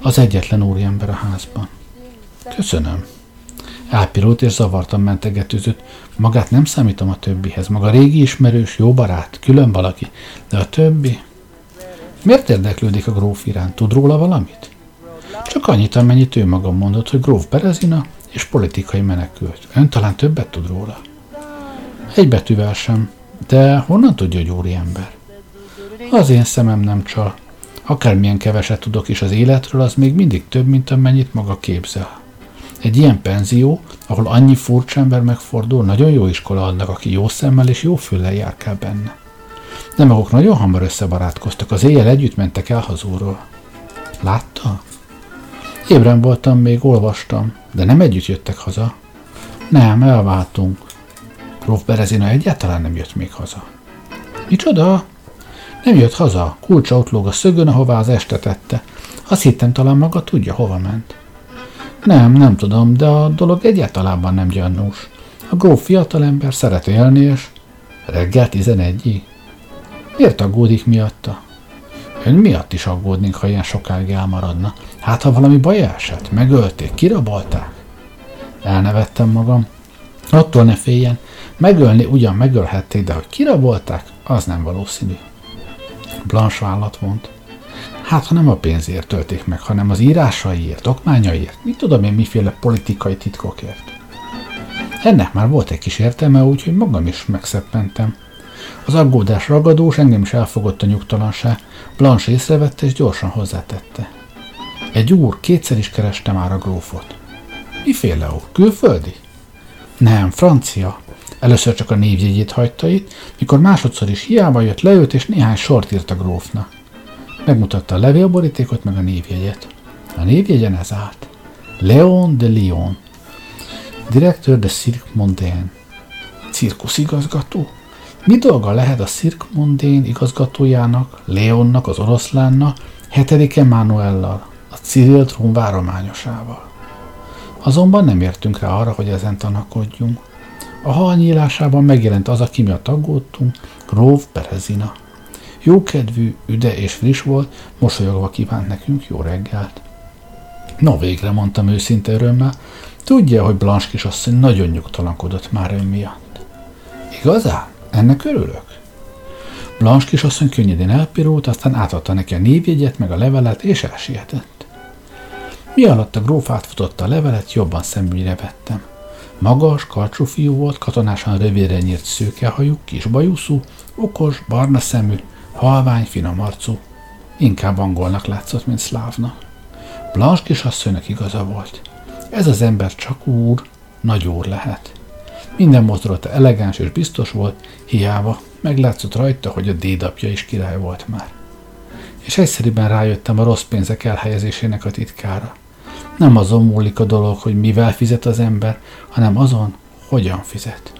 [SPEAKER 1] Az egyetlen úriember a házban. Köszönöm. Elpirult és zavartan mentegetőzött. Magát nem számítom a többihez. Maga régi ismerős, jó barát, külön valaki. De a többi... Miért érdeklődik a gróf iránt? Tud róla valamit? Csak annyit, amennyit ő maga mondott, hogy gróf Berezina és politikai menekült. Ön talán többet tud róla? Egy betűvel sem. De honnan tudja, hogy úri ember? Az én szemem nem csal. Akármilyen keveset tudok is az életről, az még mindig több, mint amennyit maga képzel. Egy ilyen penzió, ahol annyi furcsa ember megfordul, nagyon jó iskola annak, aki jó szemmel és jó füllel járkál benne. De maguk nagyon hamar összebarátkoztak, az éjjel együtt mentek el hazúról. Látta? Ébren voltam, még olvastam, de nem együtt jöttek haza. Nem, elváltunk. Gróf Berezina egyáltalán nem jött még haza. Micsoda? Nem jött haza, kulcsa ott lóg a szögön, ahová az este tette. Azt hittem talán maga tudja, hova ment. Nem, nem tudom, de a dolog egyáltalán nem gyanús. A gróf fiatalember szeret élni, és reggel 11 Miért aggódik miatta? Ön miatt is aggódnénk, ha ilyen sokáig elmaradna. Hát, ha valami baj esett, megölték, kirabolták. Elnevettem magam. Attól ne féljen, megölni ugyan megölhették, de hogy kirabolták, az nem valószínű. Blanche vállat vont. Hát, ha nem a pénzért tölték meg, hanem az írásaiért, okmányaiért, mit tudom én miféle politikai titkokért. Ennek már volt egy kis értelme, úgyhogy magam is megszeppentem. Az aggódás ragadós, engem is elfogott a nyugtalanság. Blanche észrevette és gyorsan hozzátette. Egy úr kétszer is kereste már a grófot. Miféle úr? Külföldi? Nem, francia. Először csak a névjegyét hagyta itt, mikor másodszor is hiába jött, leült és néhány sort írt a grófnak. Megmutatta a levélborítékot meg a névjegyet. A névjegyen ez állt. Leon de Lyon. Direktör de Cirque Mondain. Cirkuszigazgató? Mi dolga lehet a Cirque igazgatójának, Leonnak, az oroszlánnak, hetedike Manuellal, a Cyril trón várományosával? Azonban nem értünk rá arra, hogy ezen tanakodjunk. A hal nyílásában megjelent az, aki miatt aggódtunk, Gróf Berezina. Jókedvű, üde és friss volt, mosolyogva kívánt nekünk jó reggelt. No végre, mondtam őszinte örömmel, tudja, hogy Blanche kisasszony nagyon nyugtalankodott már ön miatt. Igazán? Ennek örülök? Blanche kisasszony könnyedén elpirult, aztán átadta neki a névjegyet, meg a levelet, és elsietett. Mi alatt a gróf átfutotta a levelet, jobban szemügyre vettem. Magas, karcsú fiú volt, katonásan rövére nyírt szőkehajú, kis bajuszú, okos, barna szemű, halvány, finom arcú. Inkább angolnak látszott, mint szlávnak. Blanche kisasszonynak igaza volt. Ez az ember csak úr, nagy úr lehet. Minden mozdulata elegáns és biztos volt, hiába meglátszott rajta, hogy a dédapja is király volt már. És egyszerűen rájöttem a rossz pénzek elhelyezésének a titkára. Nem azon múlik a dolog, hogy mivel fizet az ember, hanem azon, hogyan fizet.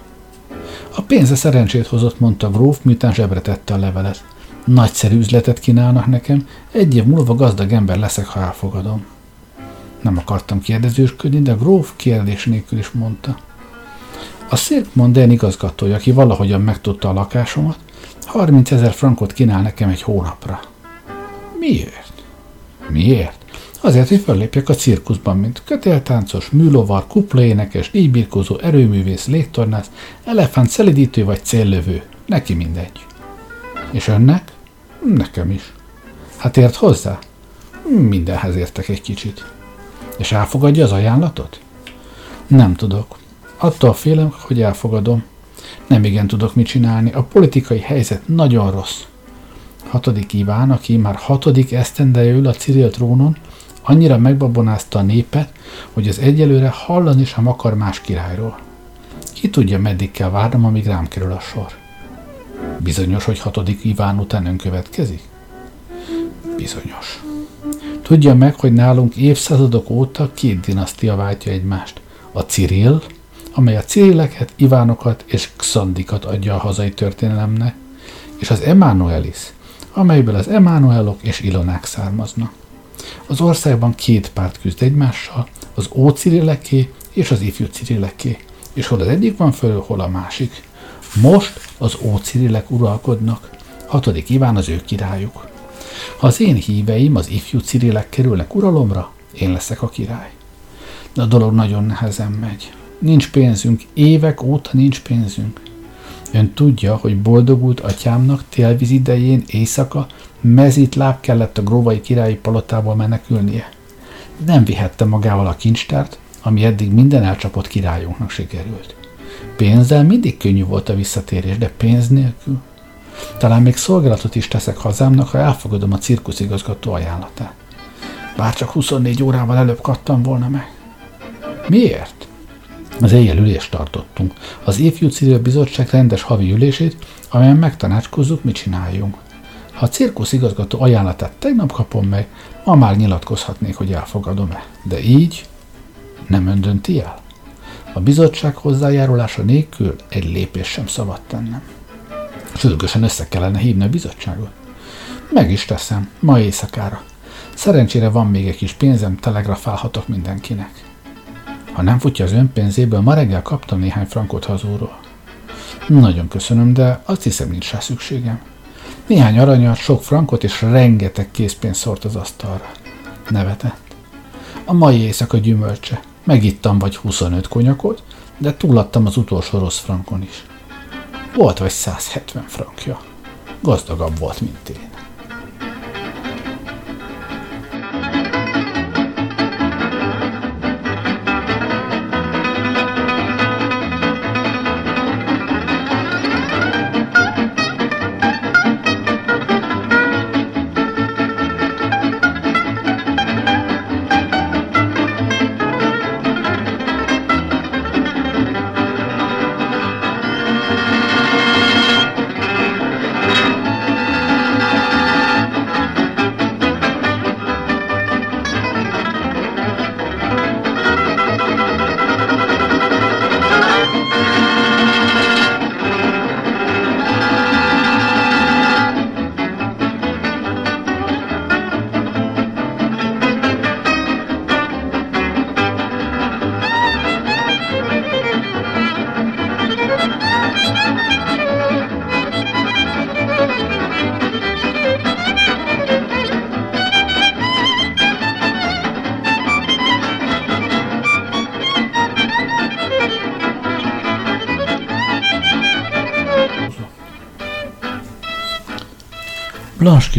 [SPEAKER 1] A pénze szerencsét hozott, mondta gróf, miután zsebre tette a levelet. Nagyszerű üzletet kínálnak nekem, egy év múlva gazdag ember leszek, ha elfogadom. Nem akartam kérdezősködni, de gróf kérdés nélkül is mondta. A Cirque Mondain igazgatója, aki valahogyan megtudta a lakásomat, 30 ezer frankot kínál nekem egy hónapra. Miért? Miért? Azért, hogy föllépjek a cirkuszban, mint kötéltáncos, műlovar, kuplaénekes, díjbirkózó, erőművész, légtornász, elefánt, szelidítő vagy céllövő. Neki mindegy. És önnek? Nekem is. Hát ért hozzá? Mindenhez értek egy kicsit. És elfogadja az ajánlatot? Nem tudok. Attól félem, hogy elfogadom. Nem igen tudok mit csinálni. A politikai helyzet nagyon rossz. Hatodik Iván, aki már hatodik esztendeje ül a Cyril trónon, annyira megbabonázta a népet, hogy az egyelőre hallani sem akar más királyról. Ki tudja, meddig kell várnom, amíg rám kerül a sor. Bizonyos, hogy hatodik Iván után ön következik? Bizonyos. Tudja meg, hogy nálunk évszázadok óta két dinasztia váltja egymást. a Cyril, amely a Cyrileket, Ivánokat és Xandikat adja a hazai történelemnek, és az Emmanuelis, amelyből az Emmanuelok és Ilonák származnak. Az országban két párt küzd egymással, az Ócirileké és az ifjú Cirileké, és hol az egyik van fölül, hol a másik. Most az Ócirilek uralkodnak, hatodik Iván az ő királyuk. Ha az én híveim, az ifjú Cirilek kerülnek uralomra, én leszek a király. De a dolog nagyon nehezen megy. Nincs pénzünk, évek óta nincs pénzünk. Ön tudja, hogy boldogult atyámnak télvíz idején éjszaka mezit láb kellett a gróvai királyi palotából menekülnie. Nem vihette magával a kincstárt, ami eddig minden elcsapott királyunknak sikerült. Pénzzel mindig könnyű volt a visszatérés, de pénz nélkül. Talán még szolgálatot is teszek hazámnak, ha elfogadom a cirkuszigazgató ajánlatát. Bár csak 24 órával előbb kattam volna meg. Miért? Az éjjel ülést tartottunk. Az Ifjú Civil Bizottság rendes havi ülését, amelyen megtanácskozzuk, mit csináljunk. Ha a cirkusz igazgató ajánlatát tegnap kapom meg, ma már nyilatkozhatnék, hogy elfogadom-e. De így nem öndönti el? A bizottság hozzájárulása nélkül egy lépés sem szabad tennem. Sürgősen össze kellene hívni a bizottságot. Meg is teszem, ma éjszakára. Szerencsére van még egy kis pénzem, telegrafálhatok mindenkinek. Ha nem futja az ön pénzéből, ma reggel kaptam néhány frankot hazúról. Nagyon köszönöm, de azt hiszem nincs rá szükségem. Néhány aranyat, sok frankot és rengeteg készpénz szort az asztalra. Nevetett. A mai éjszaka gyümölcse. Megittam vagy 25 konyakot, de túladtam az utolsó rossz frankon is. Volt vagy 170 frankja. Gazdagabb volt, mint én.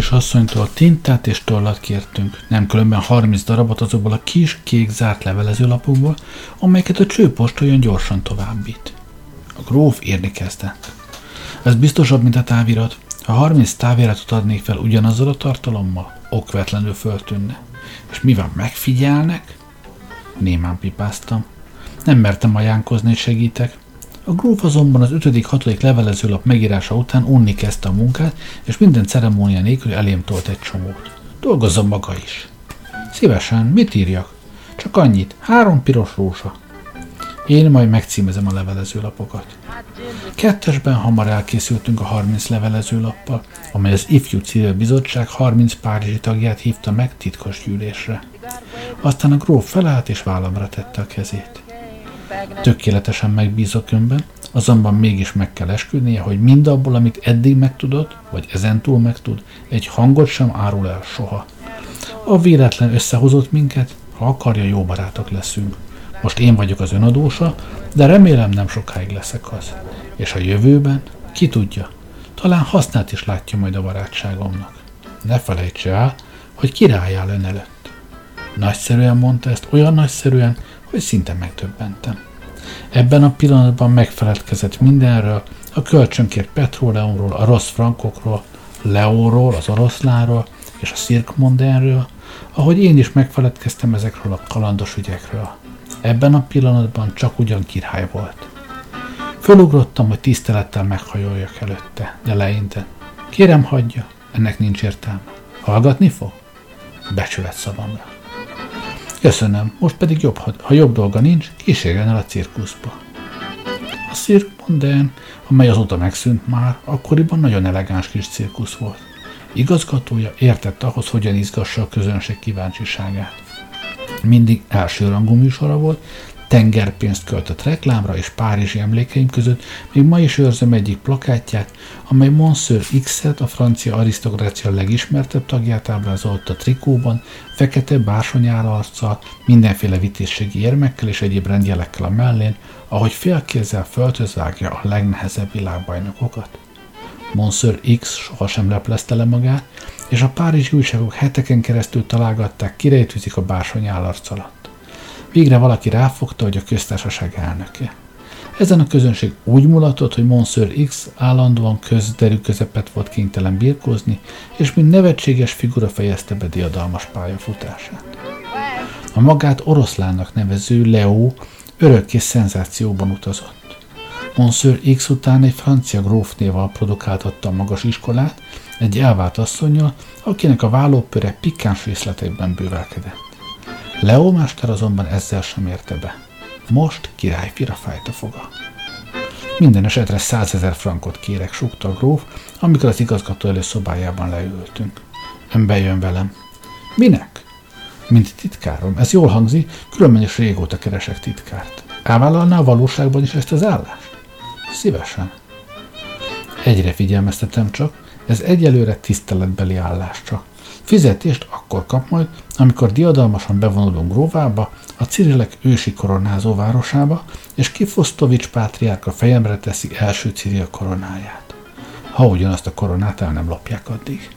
[SPEAKER 1] Kis asszonytól tintát és tollat kértünk, nem különben 30 darabot azokból a kis, kék zárt levelezőlapokból, amelyeket a csőpost olyan gyorsan továbbít. A gróf írni kezdett. Ez biztosabb, mint a távirat. Ha 30 táviratot adnék fel ugyanazzal a tartalommal, okvetlenül föltűnne. És mi van, megfigyelnek? Némán pipáztam. Nem mertem ajánkozni, segítek. A gróf azonban az ötödik, hatodik levelezőlap megírása után unni kezdte a munkát, és minden ceremónia nélkül elém tolt egy csomót. Dolgozzon maga is. Szívesen, mit írjak? Csak annyit, három piros rózsa. Én majd megcímezem a levelezőlapokat. Kettesben hamar elkészültünk a 30 levelezőlappal, amely az Ifjú Civil Bizottság 30 párizsi tagját hívta meg titkos gyűlésre. Aztán a gróf felállt és vállamra tette a kezét. Tökéletesen megbízok önben, azonban mégis meg kell esküdnie, hogy mindabból, amit eddig megtudott, vagy ezentúl megtud, egy hangot sem árul el soha. A véletlen összehozott minket, ha akarja, jó barátok leszünk. Most én vagyok az önadósa, de remélem nem sokáig leszek az. És a jövőben, ki tudja, talán hasznát is látja majd a barátságomnak. Ne felejtse el, hogy király áll ön előtt. Nagyszerűen mondta ezt, olyan nagyszerűen, hogy szinte megtöbbentem. Ebben a pillanatban megfeledkezett mindenről, a kölcsönkért petróleumról, a rossz frankokról, Leóról, az oroszláról és a Szirkmondenről, ahogy én is megfeledkeztem ezekről a kalandos ügyekről. Ebben a pillanatban csak ugyan király volt. Fölugrottam, hogy tisztelettel meghajoljak előtte, de leinte. Kérem, hagyja, ennek nincs értelme. Hallgatni fog? Becsület szavamra. Köszönöm, most pedig jobb, ha jobb dolga nincs, kísérjen el a cirkuszba. A Cirque Mondain, amely azóta megszűnt már, akkoriban nagyon elegáns kis cirkusz volt. Igazgatója értett ahhoz, hogyan izgassa a közönség kíváncsiságát. Mindig elsőrangú műsora volt, tengerpénzt költött reklámra és Párizsi emlékeim között még ma is őrzöm egyik plakátját, amely Monsieur X-et, a francia arisztokrácia legismertebb tagját ábrázolta trikóban, fekete bársonyára arccal, mindenféle vitézségi érmekkel és egyéb rendjelekkel a mellén, ahogy félkézzel föltözvágja a legnehezebb világbajnokokat. Monsieur X sohasem leplezte le magát, és a párizsi újságok heteken keresztül találgatták, kirejtőzik a bársony állarc alatt. Végre valaki ráfogta, hogy a köztársaság elnöke. Ezen a közönség úgy mulatott, hogy Monsieur X állandóan közderű közepet volt kénytelen birkózni, és mint nevetséges figura fejezte be diadalmas pályafutását. A magát oroszlánnak nevező Leo örökké szenzációban utazott. Monsieur X után egy francia grófnéval produkáltatta a magas iskolát, egy elvált asszonyjal, akinek a vállópöre pikáns részletekben bővelkedett. Leo Máster azonban ezzel sem érte be. Most királyfira fájt a foga. Minden esetre százezer frankot kérek, súgta a gróf, amikor az igazgató elő szobájában leültünk. Ön bejön velem. Minek? Mint titkárom. Ez jól hangzik, különben is régóta keresek titkárt. Elvállalná a valóságban is ezt az állást? Szívesen. Egyre figyelmeztetem csak, ez egyelőre tiszteletbeli állás csak. Fizetést akkor kap majd, amikor diadalmasan bevonulunk Gróvába, a Cirilek ősi koronázó városába, és Kifosztovics pátriárka fejemre teszi első Ciril koronáját. Ha ugyanazt a koronát el nem lopják addig.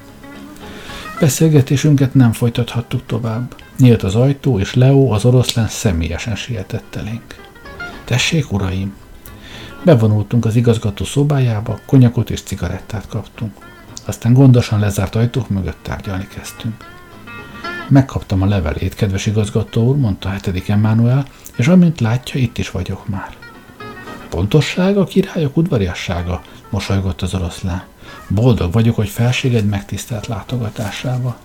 [SPEAKER 1] Beszélgetésünket nem folytathattuk tovább. Nyílt az ajtó, és Leo, az oroszlán személyesen sietett elénk. Tessék, uraim! Bevonultunk az igazgató szobájába, konyakot és cigarettát kaptunk. Aztán gondosan lezárt ajtók mögött tárgyalni kezdtünk. Megkaptam a levelét, kedves igazgató úr, mondta a hetedik Emmanuel, és amint látja, itt is vagyok már. Pontosság a királyok udvariassága, mosolygott az oroszlán. Boldog vagyok, hogy felséged megtisztelt látogatásába.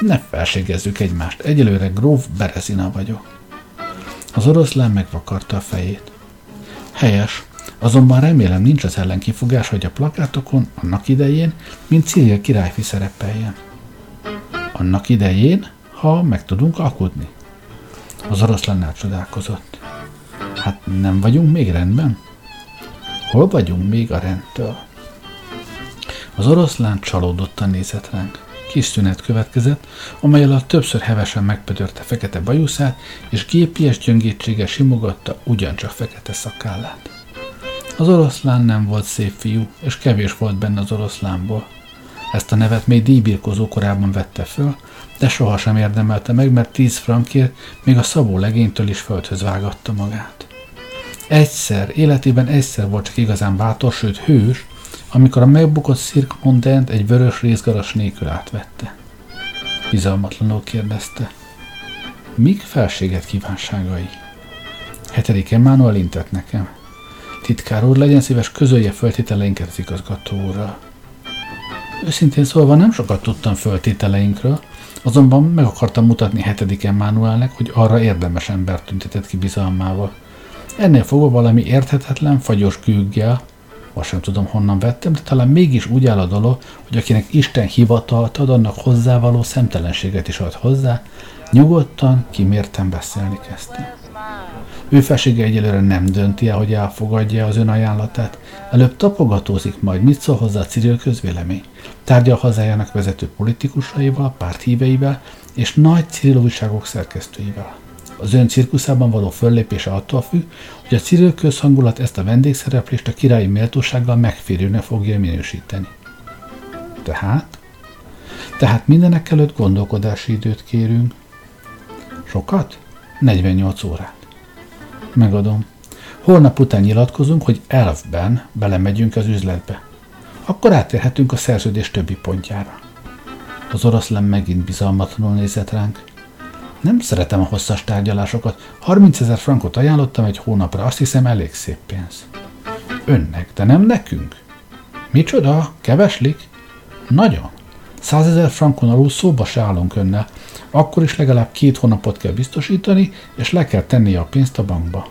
[SPEAKER 1] Ne felségezzük egymást, egyelőre gróf Berezina vagyok. Az oroszlán megvakarta a fejét. Helyes, azonban remélem nincs az ellen hogy a plakátokon annak idején, mint Cília királyfi szerepeljen. Annak idején, ha meg tudunk alkudni. Az oroszlán csodálkozott. Hát nem vagyunk még rendben? Hol vagyunk még a rendtől? Az oroszlán csalódottan nézett ránk. Kis szünet következett, amely alatt többször hevesen megpödörte fekete bajuszát, és gépies gyöngétsége simogatta ugyancsak fekete szakállát. Az oroszlán nem volt szép fiú, és kevés volt benne az oroszlánból. Ezt a nevet még díjbirkozó korában vette föl, de sohasem érdemelte meg, mert tíz frankért még a szabó legénytől is földhöz vágatta magát. Egyszer, életében egyszer volt csak igazán bátor, sőt hős, amikor a megbukott Cirque Mondent egy vörös részgaras nélkül átvette. Bizalmatlanul kérdezte. Mik felséget kívánságai? Hetedik Emmanuel intett nekem. Titkár úr, legyen szíves, közölje föltételeinket az igazgató úrral. Őszintén szólva nem sokat tudtam föltételeinkről, azonban meg akartam mutatni hetedik Emmanuelnek, hogy arra érdemes ember tüntetett ki bizalmával. Ennél fogva valami érthetetlen, fagyos kűggel, azt sem tudom honnan vettem, de talán mégis úgy áll a dolog, hogy akinek Isten hivatalt ad, annak hozzávaló szemtelenséget is ad hozzá, nyugodtan, kimérten beszélni kezdtem. Ő felsége egyelőre nem dönti el, hogy elfogadja az ön ajánlatát. Előbb tapogatózik majd, mit szól hozzá a civil közvélemény. Tárgyal hazájának vezető politikusaival, párthíveivel és nagy civil újságok szerkesztőivel. Az ön cirkuszában való föllépése attól függ, hogy a civil közhangulat ezt a vendégszereplést a királyi méltósággal megférőnek fogja minősíteni. Tehát? Tehát mindenek előtt gondolkodási időt kérünk. Sokat? 48 órát. Megadom. Holnap után nyilatkozunk, hogy elfben belemegyünk az üzletbe. Akkor átérhetünk a szerződés többi pontjára. Az oroszlán megint bizalmatlanul nézett ránk. Nem szeretem a hosszas tárgyalásokat. 30 ezer frankot ajánlottam egy hónapra, azt hiszem elég szép pénz. Önnek, de nem nekünk. Micsoda? Keveslik? Nagyon. Százezer frankon alul szóba se állunk önnel. Akkor is legalább két hónapot kell biztosítani, és le kell tennie a pénzt a bankba.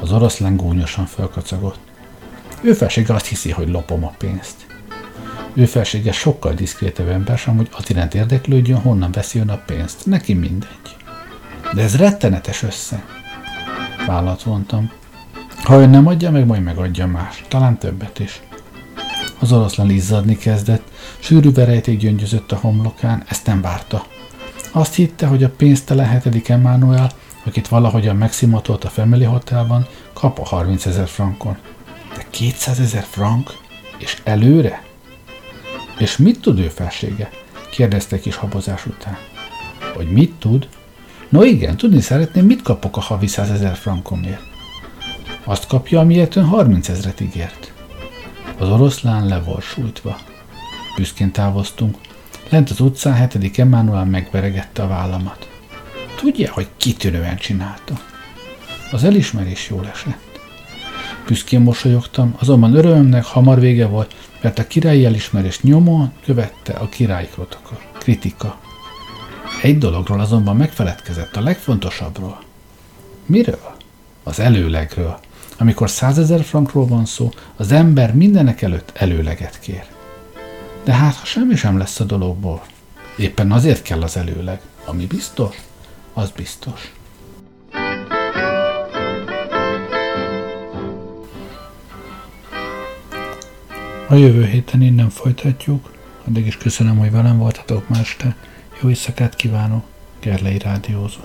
[SPEAKER 1] Az oroszlán gúnyosan felkacagott. Ő felsége azt hiszi, hogy lopom a pénzt. Ő felsége sokkal diszkrétebb ember sem, hogy az iránt érdeklődjön, honnan veszi ön a pénzt. Neki mindegy. De ez rettenetes össze. Vállat vontam. Ha ön nem adja meg, majd megadja más. Talán többet is. Az oroszlán izzadni kezdett, sűrű verejték gyöngyözött a homlokán, ezt nem várta. Azt hitte, hogy a pénztelen hetedik Emmanuel, akit valahogyan megszimatolt a Family Hotelban, kap a 30 ezer frankon. De 200 ezer frank? És előre? És mit tud ő felsége? kérdezte kis habozás után. Hogy mit tud? No igen, tudni szeretném, mit kapok a havi 100 ezer frankomért. Azt kapja, amiért ön 30 ezret ígért. Az oroszlán le. Büszkén távoztunk. Lent az utcán hetedik Emmanuel megveregette a vállamat. Tudja, hogy kitűnően csinálta. Az elismerés jól esett. Büszkén mosolyogtam, azonban örömnek hamar vége volt, mert a királyi elismerés nyomon követte a királyi kritika. Egy dologról azonban megfeledkezett, a legfontosabbról. Miről? Az előlegről. Amikor százezer frankról van szó, az ember mindenek előtt előleget kér. De hát, ha semmi sem lesz a dologból, éppen azért kell az előleg. Ami biztos, az biztos. A jövő héten innen folytatjuk. Addig is köszönöm, hogy velem voltatok ma este. Jó éjszakát kívánok, Gerlei Rádiózó.